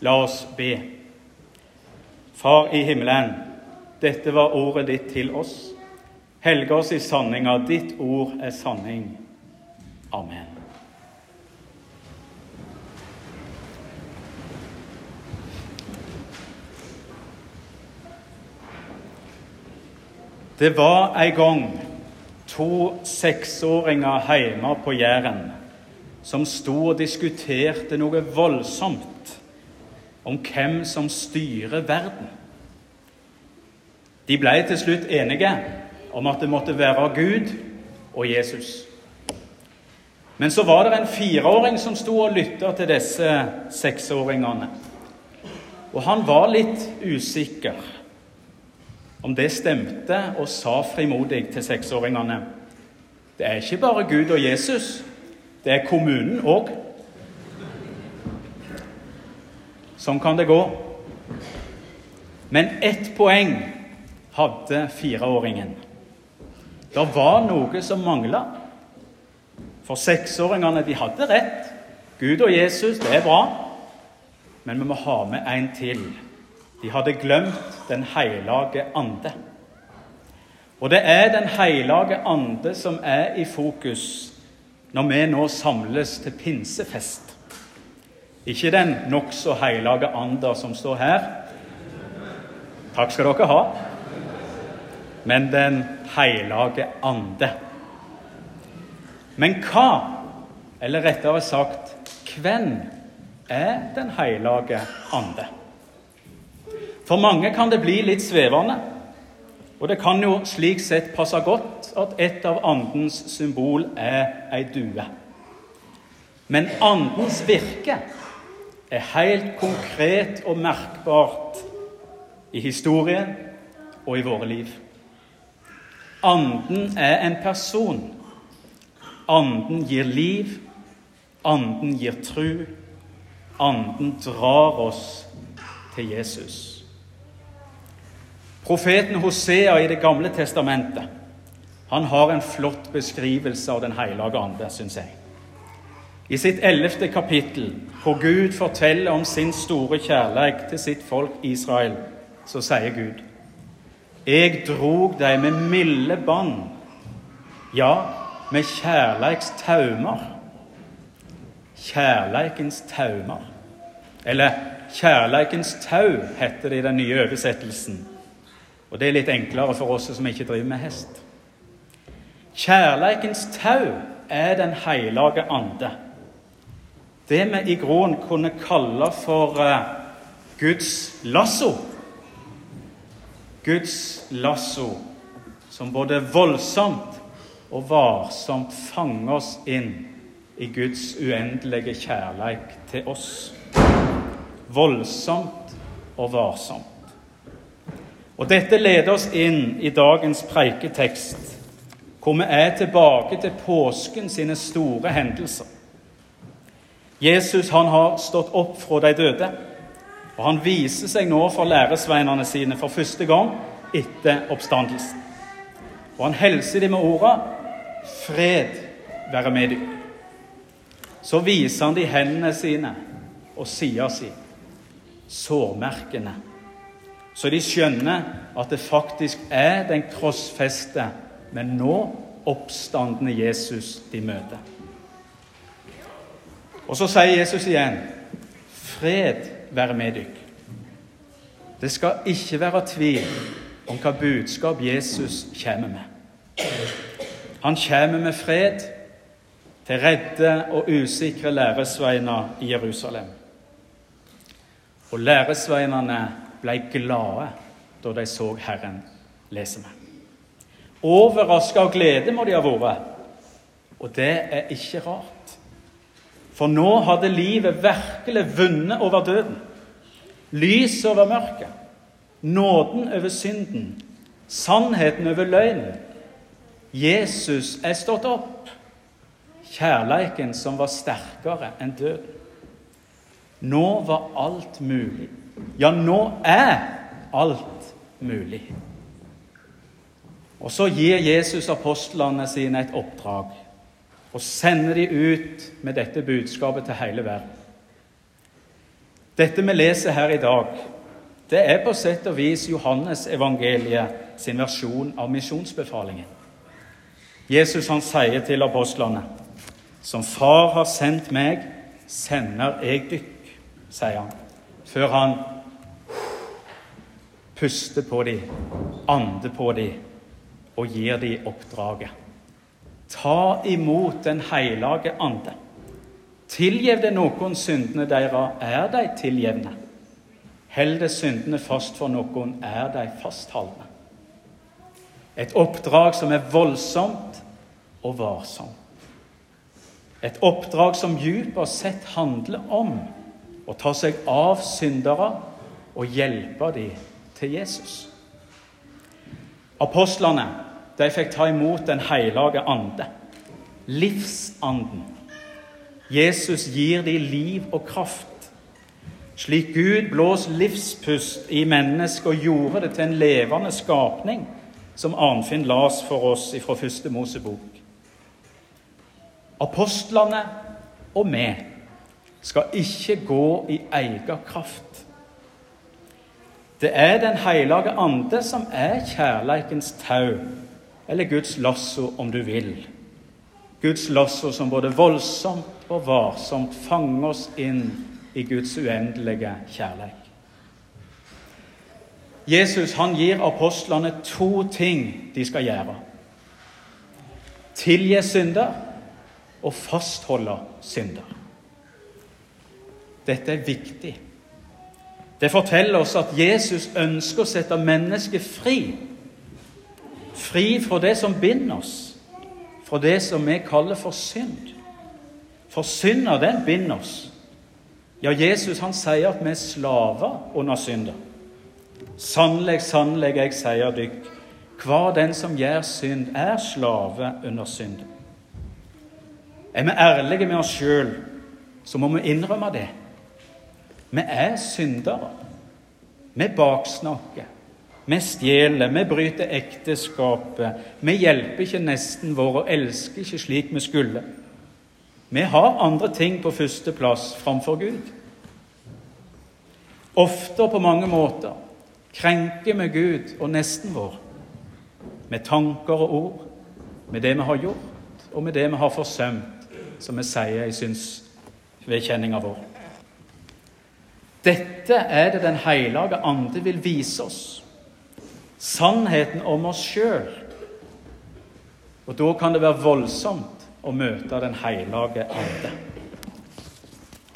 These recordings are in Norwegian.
La oss be. Far i himmelen, dette var ordet ditt til oss. Helge oss i sanninga. Ditt ord er sanning. Amen. Det var en gang to seksåringer hjemme på Jæren som sto og diskuterte noe voldsomt om hvem som styrer verden. De ble til slutt enige om at det måtte være Gud og Jesus. Men så var det en fireåring som sto og lytta til disse seksåringene. Og han var litt usikker om det stemte, og sa frimodig til seksåringene Det er ikke bare Gud og Jesus, det er kommunen òg. Sånn kan det gå. Men ett poeng hadde fireåringen. Det var noe som mangla. For seksåringene de hadde rett. Gud og Jesus, det er bra. Men vi må ha med en til. De hadde glemt Den hellige ande. Og det er Den hellige ande som er i fokus når vi nå samles til pinsefest. Ikke den nokså hellige anda som står her. Takk skal dere ha. Men Den hellige ande. Men hva, eller rettere sagt hvem, er Den hellige ande? For mange kan det bli litt svevende. Og det kan jo slik sett passe godt at et av andens symbol er ei due. Men andens virke er helt konkret og merkbart i historien og i våre liv. Anden er en person. Anden gir liv. Anden gir tru. Anden drar oss til Jesus. Profeten Hosea i Det gamle testamentet han har en flott beskrivelse av Den hellige ande, syns jeg. I sitt ellevte kapittel, hvor Gud forteller om sin store kjærlighet til sitt folk Israel, så sier Gud Jeg drog deg med milde bånd, ja, med kjærleiks taumer. Kjærleikens taumer. Eller Kjærleikens tau, heter det i den nye oversettelsen. Og det er litt enklere for oss som ikke driver med hest. Kjærleikens tau er Den hellige ande. Det vi i grunnen kunne kalle for uh, Guds lasso. Guds lasso som både voldsomt og varsomt fanger oss inn i Guds uendelige kjærleik til oss. Voldsomt og varsomt. Og Dette leder oss inn i dagens preiketekst, hvor vi er tilbake til påsken sine store hendelser. Jesus han har stått opp fra de døde, og han viser seg nå for læresveinene sine for første gang etter oppstandelsen. Og han hilser dem med ordene 'Fred være med deg'. Så viser han de hendene sine og sida si, sårmerkene så de skjønner at det faktisk er den krossfeste, men nå oppstandende Jesus de møter. Og så sier Jesus igjen, 'Fred være med dykk'. Det skal ikke være tvil om hva budskap Jesus kommer med. Han kommer med fred til redde og usikre læresveiner i Jerusalem. Og læresveinene ble glade da de så Herren, leser vi. Overraska av glede må de ha vært. Og det er ikke rart. For nå hadde livet virkelig vunnet over døden. Lyset over mørket. Nåden over synden. Sannheten over løgnen. Jesus er stått opp. Kjærleiken som var sterkere enn døden. Nå var alt mulig. Ja, nå er alt mulig. Og så gir Jesus apostlene sine et oppdrag og sender de ut med dette budskapet til hele verden. Dette vi leser her i dag, det er på sett og vis Johannes evangeliet sin versjon av misjonsbefalingen. Jesus han sier til apostlene, 'Som Far har sendt meg, sender jeg dykk', sier han, før han puster på dem, ander på dem og gir dem oppdraget. Ta imot Den hellige ande. Tilgjev det noen syndene deres, er de tilgjevne. Held syndene fast for noen, er de fastholdne. Et oppdrag som er voldsomt og varsomt. Et oppdrag som dypest sett handler om å ta seg av syndere og hjelpe dem til Jesus. Apostlene de fikk ta imot Den hellige ande, livsanden. Jesus gir dem liv og kraft. Slik Gud blås livspust i mennesket og gjorde det til en levende skapning, som Arnfinn las for oss fra første Mosebok. Apostlene og vi skal ikke gå i egen kraft. Det er Den hellige ande som er kjærleikens tau, eller Guds lasso, om du vil. Guds lasso som både voldsomt og varsomt fanger oss inn i Guds uendelige kjærlighet. Jesus han gir apostlene to ting de skal gjøre. Tilgi synder og fastholde synder. Dette er viktig. Det forteller oss at Jesus ønsker å sette mennesket fri. Fri fra det som binder oss, fra det som vi kaller for synd. For synda, den binder oss. Ja, Jesus han sier at vi er slaver under synda. Sannelig, sannelig, jeg sier dykk, hver den som gjør synd, er slave under synd. Er vi ærlige med oss sjøl, så må vi innrømme det. Vi er syndere. Vi baksnakker. Vi stjeler, vi bryter ekteskapet. Vi hjelper ikke nesten vår og elsker ikke slik vi skulle. Vi har andre ting på førsteplass framfor Gud. Ofte og på mange måter krenker vi Gud og nesten vår med tanker og ord, med det vi har gjort, og med det vi har forsømt, som vi sier i synsvedkjenninga vår. Dette er det Den hellige ande vil vise oss. Sannheten om oss sjøl. Og da kan det være voldsomt å møte Den hellige ande.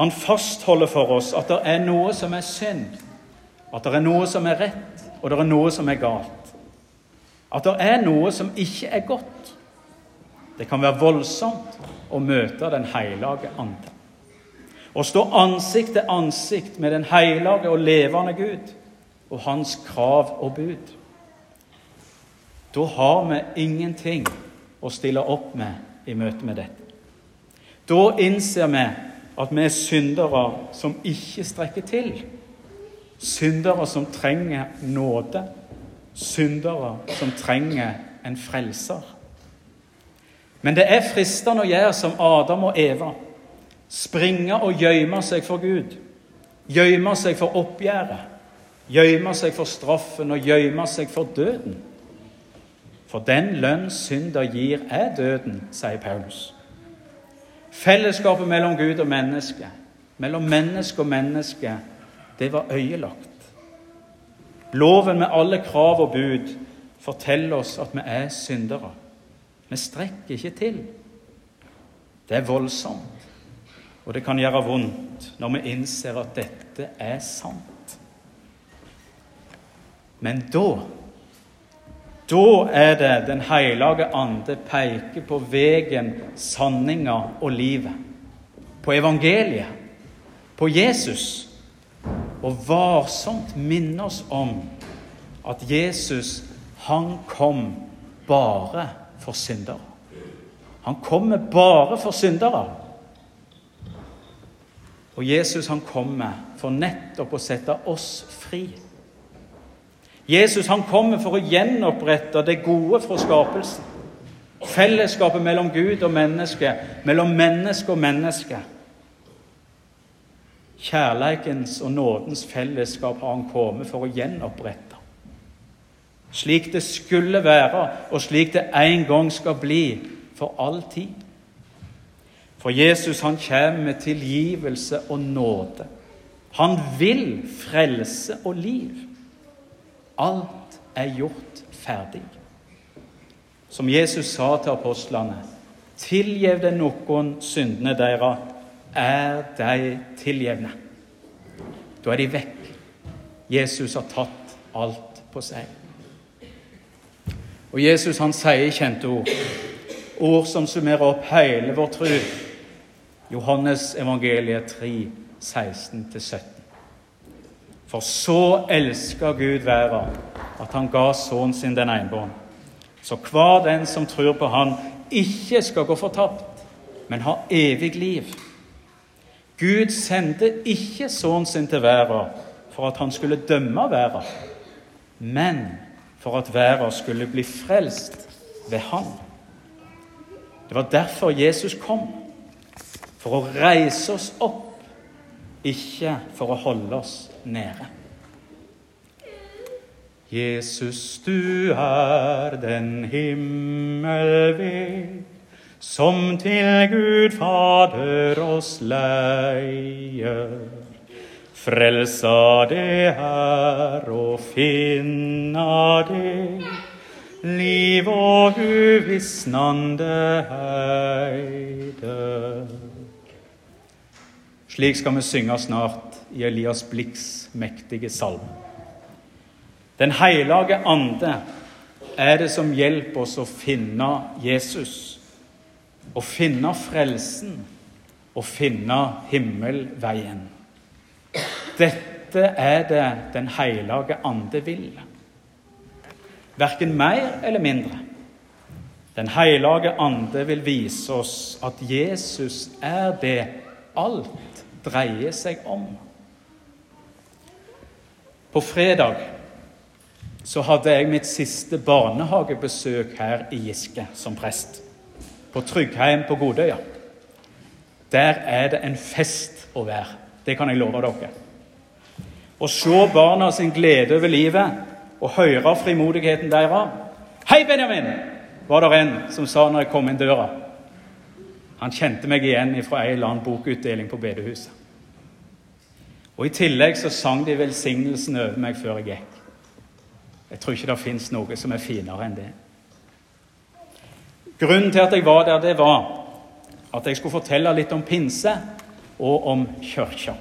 Han fastholder for oss at det er noe som er synd, at det er noe som er rett, og det er noe som er galt. At det er noe som ikke er godt. Det kan være voldsomt å møte Den hellige ande. Å stå ansikt til ansikt med den hellige og levende Gud og hans krav og bud. Da har vi ingenting å stille opp med i møte med dette. Da innser vi at vi er syndere som ikke strekker til. Syndere som trenger nåde. Syndere som trenger en frelser. Men det er fristende å gjøre som Adam og Eva Springe og gjemme seg for Gud. Gjemme seg for oppgjøret. Gjemme seg for straffen og gjemme seg for døden. For den lønn synder gir, er døden, sier Paulus. Fellesskapet mellom Gud og menneske, mellom menneske og menneske, det var øyelagt. Loven med alle krav og bud forteller oss at vi er syndere. Vi strekker ikke til. Det er voldsomt. Og det kan gjøre vondt når vi innser at dette er sant. Men da da er det Den hellige ande peker på veien, sanninga og livet. På evangeliet, på Jesus. Og varsomt minne oss om at Jesus, han kom bare for syndere. Han kommer bare for syndere. Og Jesus han kommer for nettopp å sette oss fri. Jesus han kommer for å gjenopprette det gode fra skapelsen. Fellesskapet mellom Gud og menneske, mellom menneske og menneske. Kjærleikens og nådens fellesskap har han kommet for å gjenopprette. Slik det skulle være, og slik det en gang skal bli for all tid. For Jesus han kommer med tilgivelse og nåde. Han vil frelse og liv. Alt er gjort ferdig. Som Jesus sa til apostlene, tilgjev det noen syndene deres, er de tilgjevne. Da er de vekk. Jesus har tatt alt på seg. Og Jesus han sier kjente ord, ord som summerer opp hele vår tro. Johannes evangeliet 3, 16-17. For så elska Gud verden at han ga sønnen sin den enbårne. Så hver den som tror på Han, ikke skal gå fortapt, men ha evig liv. Gud sendte ikke sønnen sin til verden for at han skulle dømme verden, men for at verden skulle bli frelst ved Han. Det var derfor Jesus kom. For å reise oss opp, ikke for å holde oss nede. Jesus, du er den himmelveg som til Gud Fader oss leier. Frelsa det er å finna det, liv og uvisnande heide. Slik skal vi synge snart i Elias Blikks mektige salme. Den hellige ande er det som hjelper oss å finne Jesus, å finne frelsen, å finne himmelveien. Dette er det Den hellige ande vil. Verken mer eller mindre. Den hellige ande vil vise oss at Jesus er det alt dreier seg om. På fredag så hadde jeg mitt siste barnehagebesøk her i Giske som prest. På Tryggheim på Godøya. Der er det en fest å være. Det kan jeg love dere. Å se barna sin glede over livet og høre frimodigheten deres. 'Hei, Benjamin!' var det en som sa når jeg kom inn døra. Han kjente meg igjen fra en eller annen bokutdeling på bedehuset. Og I tillegg så sang de velsignelsen over meg før jeg gikk. Jeg tror ikke det fins noe som er finere enn det. Grunnen til at jeg var der, det var at jeg skulle fortelle litt om pinse og om kirka.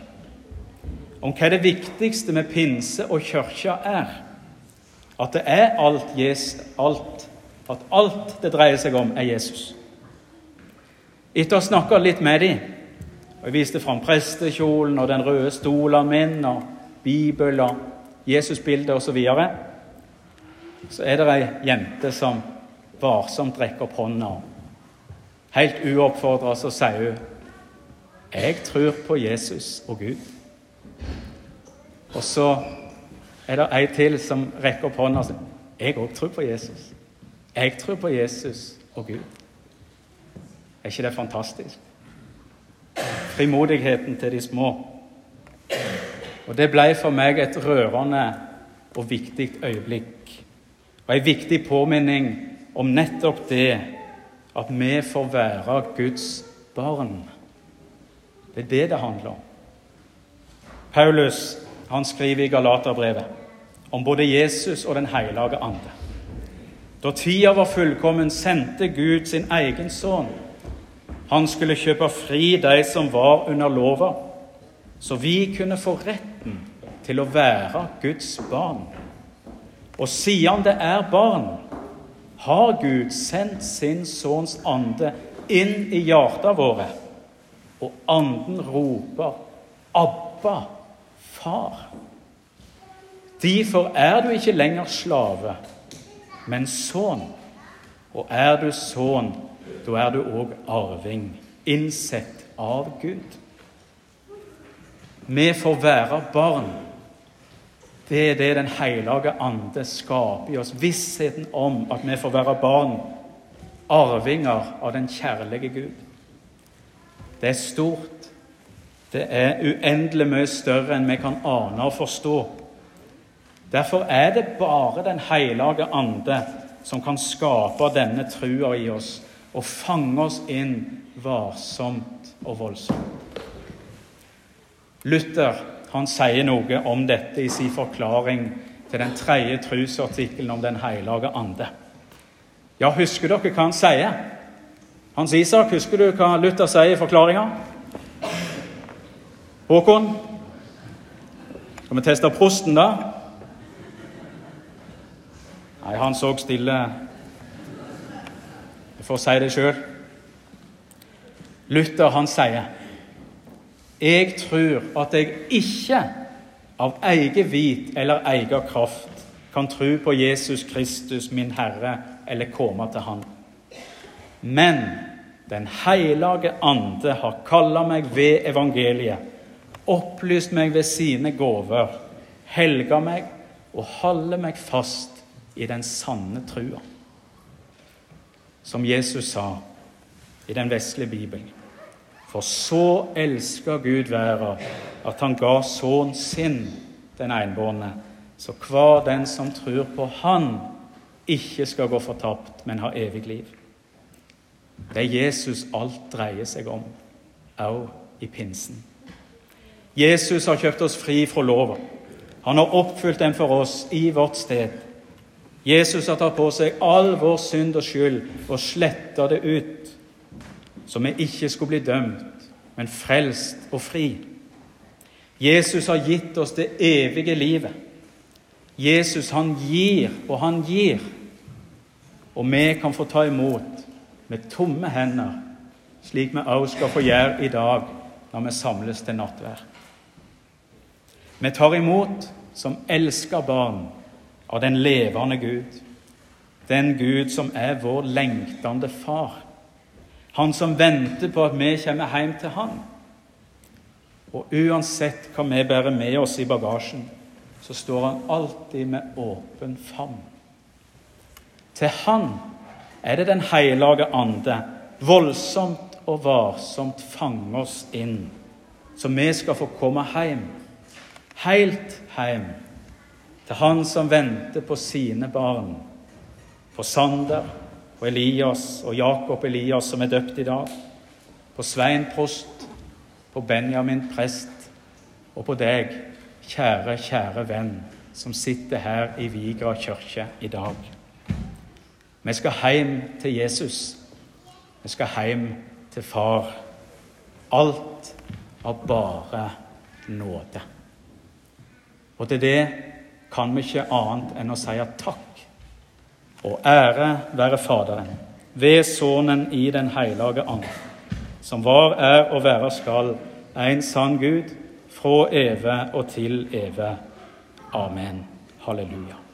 Om hva det viktigste med pinse og kirka er. At det er alt, alt, at alt det dreier seg om, er Jesus. Etter å ha snakka litt med dem, og jeg viste fram prestekjolen og den røde stolen min og Bibelen og Jesusbildet osv., så, videre, så er det ei jente som varsomt rekker opp hånda. Helt uoppfordra så sier hun 'Jeg tror på Jesus og Gud'. Og så er det ei til som rekker opp hånda og sier 'Jeg òg tror på Jesus'. Jeg tror på Jesus og Gud. Er ikke det fantastisk? Frimodigheten til de små. Og det ble for meg et rørende og viktig øyeblikk og en viktig påminning om nettopp det at vi får være Guds barn. Det er det det handler om. Paulus han skriver i Galaterbrevet om både Jesus og Den hellige ande. Da tida var fullkommen, sendte Gud sin egen sønn. Han skulle kjøpe fri de som var under lova, så vi kunne få retten til å være Guds barn. Og siden det er barn, har Gud sendt sin sønns ande inn i hjertene våre, og anden roper 'Abba, far'. Derfor er du ikke lenger slave, men sønn. Og er du sønn, da er du òg arving, innsett av Gud. Vi får være barn. Det er det Den hellige ande skaper i oss. Vissheten om at vi får være barn, arvinger av den kjærlige Gud. Det er stort. det er uendelig mye større enn vi kan ane og forstå. Derfor er det bare Den hellige ande som kan skape denne trua i oss og fange oss inn varsomt og voldsomt. Luther han sier noe om dette i sin forklaring til den tredje trosartikkelen om Den hellige ande. Ja, husker dere hva han sier? Hans Isak, husker du hva Luther sier i forklaringa? Håkon? Skal vi teste prosten, da? Nei, han så stille. Jeg å si det sjøl. Luther, han sier Jeg tror at jeg ikke av eget vit eller egen kraft kan tro på Jesus Kristus, min Herre, eller komme til Han. Men Den hellige ande har kalla meg ved evangeliet, opplyst meg ved sine gaver, helga meg og holder meg fast i den sanne trua. Som Jesus sa i den vesle Bibelen. For så elsker Gud verden at han ga sønnen sin, den enbårne, så hver den som tror på Han, ikke skal gå fortapt, men ha evig liv. Det er Jesus alt dreier seg om, òg i pinsen. Jesus har kjøpt oss fri fra loven. Han har oppfylt den for oss i vårt sted. Jesus har tatt på seg all vår synd og skyld og sletta det ut, så vi ikke skulle bli dømt, men frelst og fri. Jesus har gitt oss det evige livet. Jesus, han gir, og han gir. Og vi kan få ta imot med tomme hender, slik vi også skal få gjøre i dag når vi samles til nattverd. Vi tar imot som elska barn av den levende Gud, den Gud som er vår lengtende far, han som venter på at vi kommer hjem til han. Og uansett hva vi bærer med oss i bagasjen, så står han alltid med åpen favn. Til han er det Den hellige ande voldsomt og varsomt fanger oss inn, så vi skal få komme hjem, helt hjem til han som venter på sine barn, på Sander, og Elias og Jakob Elias, som er døpt i dag, på Svein prost, på Benjamin prest, og på deg, kjære, kjære venn, som sitter her i Vigra kirke i dag. Vi skal hjem til Jesus. Vi skal hjem til Far. Alt av bare nåde. Og til det kan vi ikke annet enn å si takk. Og ære være Faderen, ved Sønnen i Den hellige and, som var, er og være skal, en sann Gud, fra evig og til evig. Amen. Halleluja.